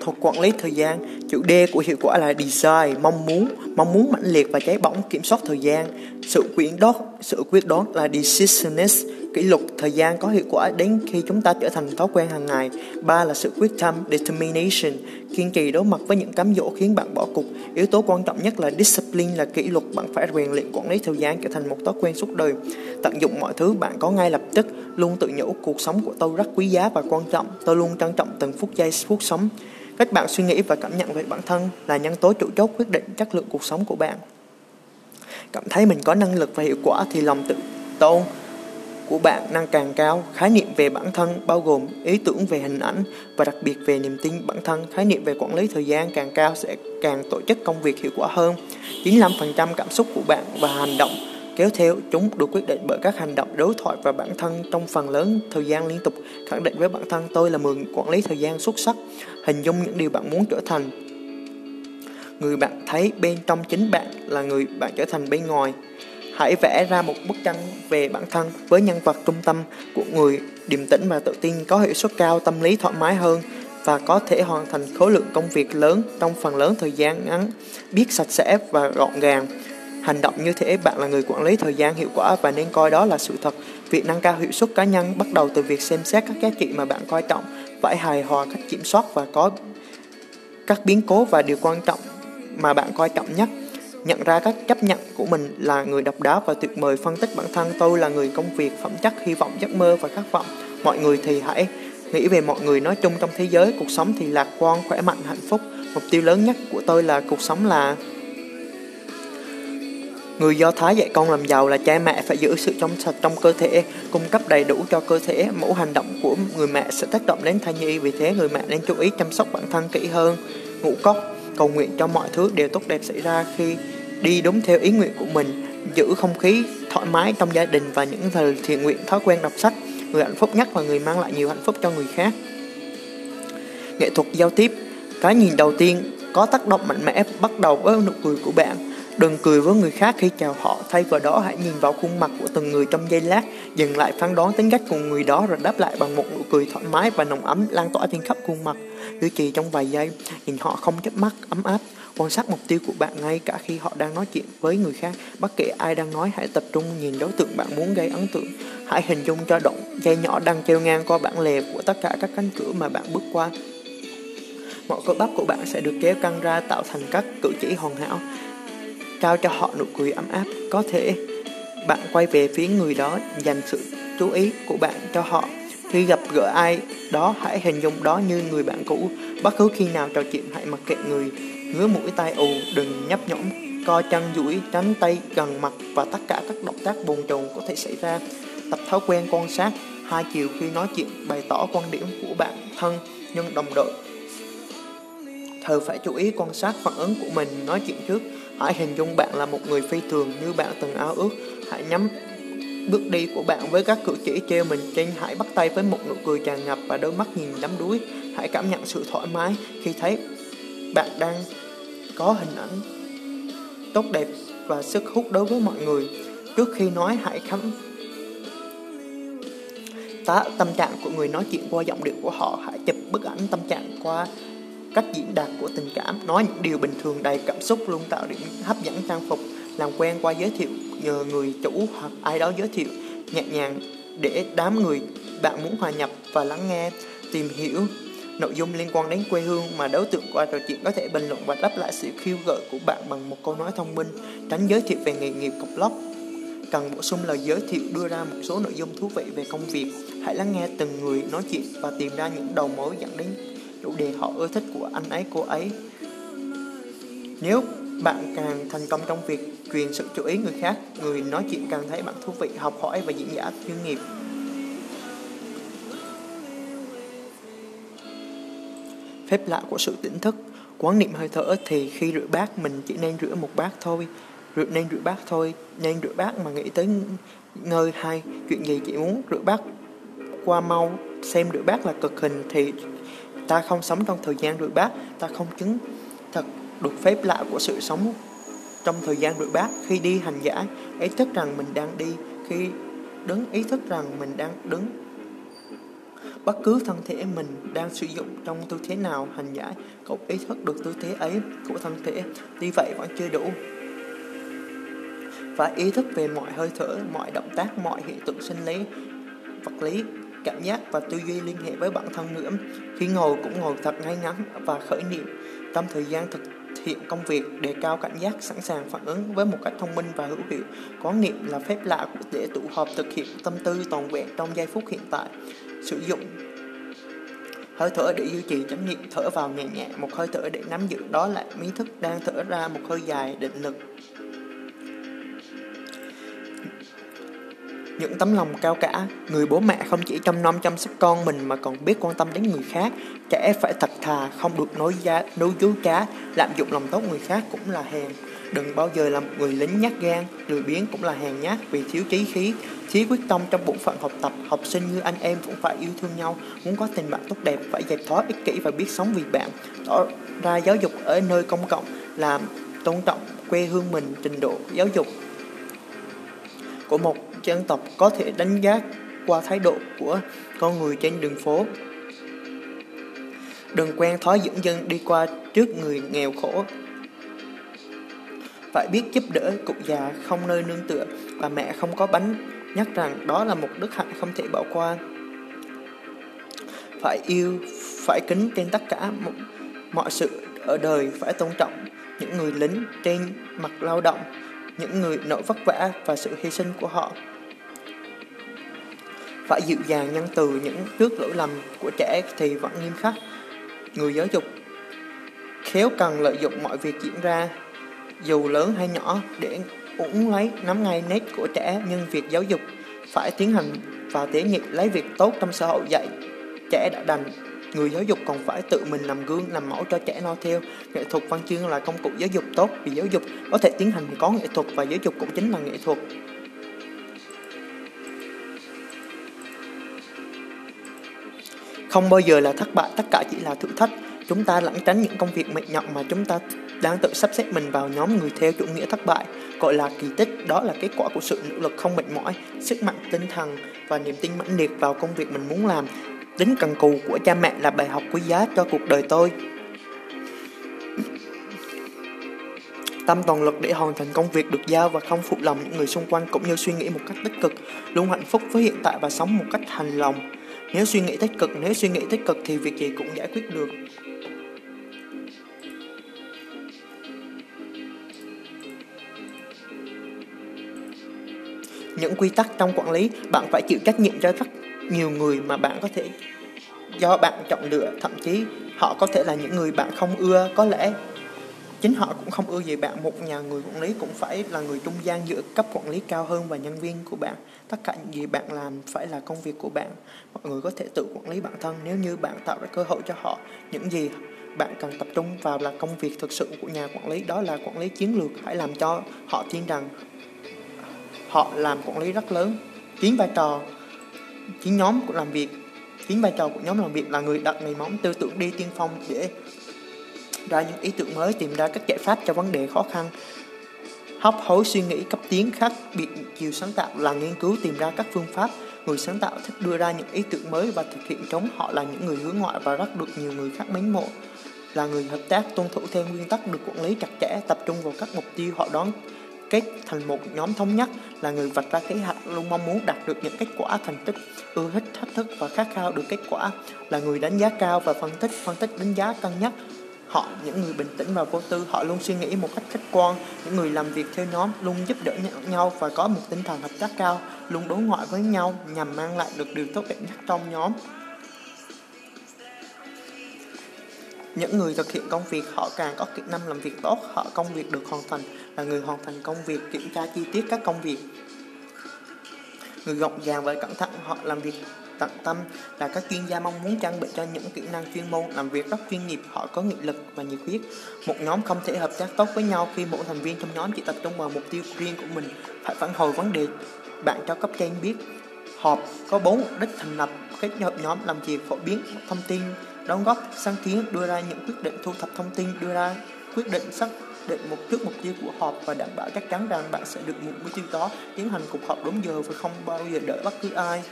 thuật quản lý thời gian. Chữ D của hiệu quả là design, mong muốn, mong muốn mãnh liệt và cháy bỏng kiểm soát thời gian. Sự quyết đoán, sự quyết đoán là decisionist, kỷ luật thời gian có hiệu quả đến khi chúng ta trở thành thói quen hàng ngày. Ba là sự quyết tâm, determination, kiên trì đối mặt với những cám dỗ khiến bạn bỏ cuộc. Yếu tố quan trọng nhất là discipline là kỷ luật, bạn phải rèn luyện quản lý thời gian trở thành một thói quen suốt đời. Tận dụng mọi thứ bạn có ngay lập tức, luôn tự nhủ cuộc sống của tôi rất quý giá và quan trọng. Tôi luôn trân trọng từng phút giây phút sống. Cách bạn suy nghĩ và cảm nhận về bản thân là nhân tố chủ chốt quyết định chất lượng cuộc sống của bạn. Cảm thấy mình có năng lực và hiệu quả thì lòng tự tôn của bạn năng càng cao. Khái niệm về bản thân bao gồm ý tưởng về hình ảnh và đặc biệt về niềm tin bản thân. Khái niệm về quản lý thời gian càng cao sẽ càng tổ chức công việc hiệu quả hơn. 95% cảm xúc của bạn và hành động kéo theo, chúng được quyết định bởi các hành động đối thoại và bản thân. Trong phần lớn thời gian liên tục, khẳng định với bản thân, tôi là mừng quản lý thời gian xuất sắc, hình dung những điều bạn muốn trở thành. Người bạn thấy bên trong chính bạn là người bạn trở thành bên ngoài. Hãy vẽ ra một bức tranh về bản thân với nhân vật trung tâm của người, điềm tĩnh và tự tin, có hiệu suất cao, tâm lý thoải mái hơn và có thể hoàn thành khối lượng công việc lớn trong phần lớn thời gian ngắn, biết sạch sẽ và gọn gàng. Hành động như thế bạn là người quản lý thời gian hiệu quả và nên coi đó là sự thật. Việc nâng cao hiệu suất cá nhân bắt đầu từ việc xem xét các giá trị mà bạn coi trọng, phải hài hòa cách kiểm soát và có các biến cố và điều quan trọng mà bạn coi trọng nhất. Nhận ra các chấp nhận của mình là người độc đáo và tuyệt vời phân tích bản thân tôi là người công việc, phẩm chất, hy vọng, giấc mơ và khát vọng. Mọi người thì hãy nghĩ về mọi người nói chung trong thế giới, cuộc sống thì lạc quan, khỏe mạnh, hạnh phúc. Mục tiêu lớn nhất của tôi là cuộc sống là Người Do Thái dạy con làm giàu là cha mẹ phải giữ sự trong sạch trong cơ thể, cung cấp đầy đủ cho cơ thể. Mỗi hành động của người mẹ sẽ tác động đến thai nhi, vì thế người mẹ nên chú ý chăm sóc bản thân kỹ hơn. Ngũ cốc, cầu nguyện cho mọi thứ đều tốt đẹp xảy ra khi đi đúng theo ý nguyện của mình, giữ không khí thoải mái trong gia đình và những thời thiện nguyện thói quen đọc sách. Người hạnh phúc nhất và người mang lại nhiều hạnh phúc cho người khác. Nghệ thuật giao tiếp Cái nhìn đầu tiên có tác động mạnh mẽ bắt đầu với nụ cười của bạn Đừng cười với người khác khi chào họ, thay vào đó hãy nhìn vào khuôn mặt của từng người trong giây lát, dừng lại phán đoán tính cách của người đó rồi đáp lại bằng một nụ cười thoải mái và nồng ấm lan tỏa trên khắp khuôn mặt. Duy trì trong vài giây, nhìn họ không chớp mắt, ấm áp. Quan sát mục tiêu của bạn ngay cả khi họ đang nói chuyện với người khác. Bất kể ai đang nói, hãy tập trung nhìn đối tượng bạn muốn gây ấn tượng. Hãy hình dung cho động dây nhỏ đang treo ngang qua bản lề của tất cả các cánh cửa mà bạn bước qua. Mọi cơ bắp của bạn sẽ được kéo căng ra tạo thành các cử chỉ hoàn hảo trao cho họ nụ cười ấm áp. Có thể bạn quay về phía người đó dành sự chú ý của bạn cho họ. Khi gặp gỡ ai đó hãy hình dung đó như người bạn cũ. Bất cứ khi nào trò chuyện hãy mặc kệ người ngứa mũi tai ù, đừng nhấp nhõm, co chân duỗi, tránh tay gần mặt và tất cả các động tác bồn chồn có thể xảy ra. Tập thói quen quan sát hai chiều khi nói chuyện bày tỏ quan điểm của bạn thân nhưng đồng đội. Thờ phải chú ý quan sát phản ứng của mình nói chuyện trước Hãy hình dung bạn là một người phi thường như bạn từng ao ước. Hãy nhắm bước đi của bạn với các cử chỉ treo mình trên. Hãy bắt tay với một nụ cười tràn ngập và đôi mắt nhìn đắm đuối. Hãy cảm nhận sự thoải mái khi thấy bạn đang có hình ảnh tốt đẹp và sức hút đối với mọi người. Trước khi nói, hãy khám tá tâm trạng của người nói chuyện qua giọng điệu của họ. Hãy chụp bức ảnh tâm trạng qua cách diễn đạt của tình cảm, nói những điều bình thường đầy cảm xúc luôn, tạo điểm hấp dẫn, trang phục, làm quen qua giới thiệu, nhờ người chủ hoặc ai đó giới thiệu, nhẹ nhàng để đám người bạn muốn hòa nhập và lắng nghe, tìm hiểu nội dung liên quan đến quê hương mà đối tượng qua trò chuyện có thể bình luận và đáp lại sự khiêu gợi của bạn bằng một câu nói thông minh, tránh giới thiệu về nghề nghiệp cọc lóc cần bổ sung lời giới thiệu, đưa ra một số nội dung thú vị về công việc. Hãy lắng nghe từng người nói chuyện và tìm ra những đầu mối dẫn đến chủ đề họ ưa thích của anh ấy, cô ấy. Nếu bạn càng thành công trong việc truyền sự chú ý người khác, người nói chuyện càng thấy bạn thú vị, học hỏi và diễn giả chuyên nghiệp. Phép lạ của sự tỉnh thức, quán niệm hơi thở thì khi rửa bát mình chỉ nên rửa một bát thôi. Rửa, nên rửa bát thôi, nên rửa bát mà nghĩ tới ngơi hay chuyện gì chỉ muốn rửa bát qua mau, xem rửa bát là cực hình thì ta không sống trong thời gian đuổi bát ta không chứng thật được phép lạ của sự sống trong thời gian đuổi bát khi đi hành giả, ý thức rằng mình đang đi, khi đứng, ý thức rằng mình đang đứng. Bất cứ thân thể mình đang sử dụng trong tư thế nào, hành giả cũng ý thức được tư thế ấy của thân thể. Tuy vậy vẫn chưa đủ. Và ý thức về mọi hơi thở, mọi động tác, mọi hiện tượng sinh lý, vật lý cảm giác và tư duy liên hệ với bản thân nữa. Khi ngồi cũng ngồi thật ngay ngắn và khởi niệm trong thời gian thực hiện công việc đề cao cảnh giác sẵn sàng phản ứng với một cách thông minh và hữu hiệu. Có nghiệm là phép lạ để tụ họp thực hiện tâm tư toàn vẹn trong giây phút hiện tại. Sử dụng hơi thở để duy trì chánh niệm, thở vào nhẹ nhẹ một hơi thở để nắm giữ. Đó lại ý thức đang thở ra một hơi dài định lực. Những tấm lòng cao cả, người bố mẹ không chỉ chăm nom chăm sóc con mình mà còn biết quan tâm đến người khác. Trẻ phải thật thà, không được nói giá nói dối trá, lạm dụng lòng tốt người khác cũng là hèn. Đừng bao giờ làm người lính nhát gan, lười biếng cũng là hèn nhát vì thiếu trí khí, thiếu quyết tâm trong bổn phận học tập. Học sinh như anh em cũng phải yêu thương nhau, muốn có tình bạn tốt đẹp phải dẹp thoát ích kỷ và biết sống vì bạn. Tỏ ra giáo dục ở nơi công cộng, làm tôn trọng quê hương mình, trình độ giáo dục của một dân tộc có thể đánh giá qua thái độ của con người trên đường phố. Đừng quen thói dẫn dân đi qua trước người nghèo khổ. Phải biết giúp đỡ cụ già không nơi nương tựa và mẹ không có bánh, nhắc rằng đó là một đức hạnh không thể bỏ qua. Phải yêu, phải kính trên tất cả mọi sự ở đời, phải tôn trọng những người lính trên mặt lao động, những người nỗi vất vả và sự hy sinh của họ. Phải dịu dàng nhân từ những trước lỗi lầm của trẻ thì vẫn nghiêm khắc. Người giáo dục khéo cần lợi dụng mọi việc diễn ra, dù lớn hay nhỏ, để uống lấy, nắm ngay nét của trẻ. Nhưng việc giáo dục phải tiến hành và tế nhị lấy việc tốt trong xã hội dạy trẻ đã đành người giáo dục còn phải tự mình làm gương làm mẫu cho trẻ noi theo nghệ thuật văn chương là công cụ giáo dục tốt vì giáo dục có thể tiến hành có nghệ thuật và giáo dục cũng chính là nghệ thuật Không bao giờ là thất bại, tất cả chỉ là thử thách. Chúng ta lẩn tránh những công việc mệt nhọc mà chúng ta đang tự sắp xếp mình vào nhóm người theo chủ nghĩa thất bại. Gọi là kỳ tích, đó là kết quả của sự nỗ lực không mệt mỏi, sức mạnh tinh thần và niềm tin mãnh liệt vào công việc mình muốn làm. Tính cần cù của cha mẹ là bài học quý giá cho cuộc đời tôi. tâm toàn lực để hoàn thành công việc được giao và không phụ lòng những người xung quanh cũng như suy nghĩ một cách tích cực, luôn hạnh phúc với hiện tại và sống một cách hành lòng. Nếu suy nghĩ tích cực, nếu suy nghĩ tích cực thì việc gì cũng giải quyết được. Những quy tắc trong quản lý, bạn phải chịu trách nhiệm cho rất nhiều người mà bạn có thể do bạn chọn lựa, thậm chí họ có thể là những người bạn không ưa, có lẽ chính họ cũng không ưa gì bạn. Một nhà người quản lý cũng phải là người trung gian giữa cấp quản lý cao hơn và nhân viên của bạn. Tất cả những gì bạn làm phải là công việc của bạn. Mọi người có thể tự quản lý bản thân. Nếu như bạn tạo ra cơ hội cho họ những gì bạn cần tập trung vào là công việc thực sự của nhà quản lý đó là quản lý chiến lược hãy làm cho họ tin rằng họ làm quản lý rất lớn chiến vai trò chính nhóm của làm việc chính vai trò của nhóm làm việc là người đặt nền móng tư tưởng đi tiên phong để ra những ý tưởng mới, tìm ra các giải pháp cho vấn đề khó khăn. Hấp hối suy nghĩ cấp tiến khác biệt chiều sáng tạo là nghiên cứu tìm ra các phương pháp. Người sáng tạo thích đưa ra những ý tưởng mới và thực hiện chúng họ là những người hướng ngoại và rất được nhiều người khác mến mộ. Là người hợp tác tuân thủ theo nguyên tắc được quản lý chặt chẽ, tập trung vào các mục tiêu họ đón kết thành một nhóm thống nhất là người vạch ra kế hoạch, luôn mong muốn đạt được những kết quả thành tích, ưa thích, thách thức và khát khao được kết quả, là người đánh giá cao và phân tích phân tích đánh giá cân nhắc. Họ, những người bình tĩnh và vô tư, họ luôn suy nghĩ một cách khách quan. Những người làm việc theo nhóm luôn giúp đỡ nhau và có một tinh thần hợp tác cao, luôn đối ngoại với nhau nhằm mang lại được điều tốt đẹp nhất trong nhóm. Những người thực hiện công việc, họ càng có kỹ năng làm việc tốt, họ công việc được hoàn thành là người hoàn thành công việc, kiểm tra chi tiết các công việc. Người gọn gàng và cẩn thận họ làm việc tận tâm là các chuyên gia mong muốn trang bị cho những kỹ năng chuyên môn, làm việc rất chuyên nghiệp, họ có nghị lực và nhiệt huyết. Một nhóm không thể hợp tác tốt với nhau khi mỗi thành viên trong nhóm chỉ tập trung vào mục tiêu riêng của mình. Phải phản hồi vấn đề, bạn cho cấp trên biết. Họp có bốn mục đích thành lập, kết hợp nhóm làm việc phổ biến thông tin, đóng góp sáng kiến, đưa ra những quyết định thu thập thông tin, đưa ra quyết định xác định một, trước mục tiêu của họp và đảm bảo chắc chắn rằng bạn sẽ được một mục tiêu đó. Tiến hành cuộc họp đúng giờ và không bao giờ đợi bất cứ ai.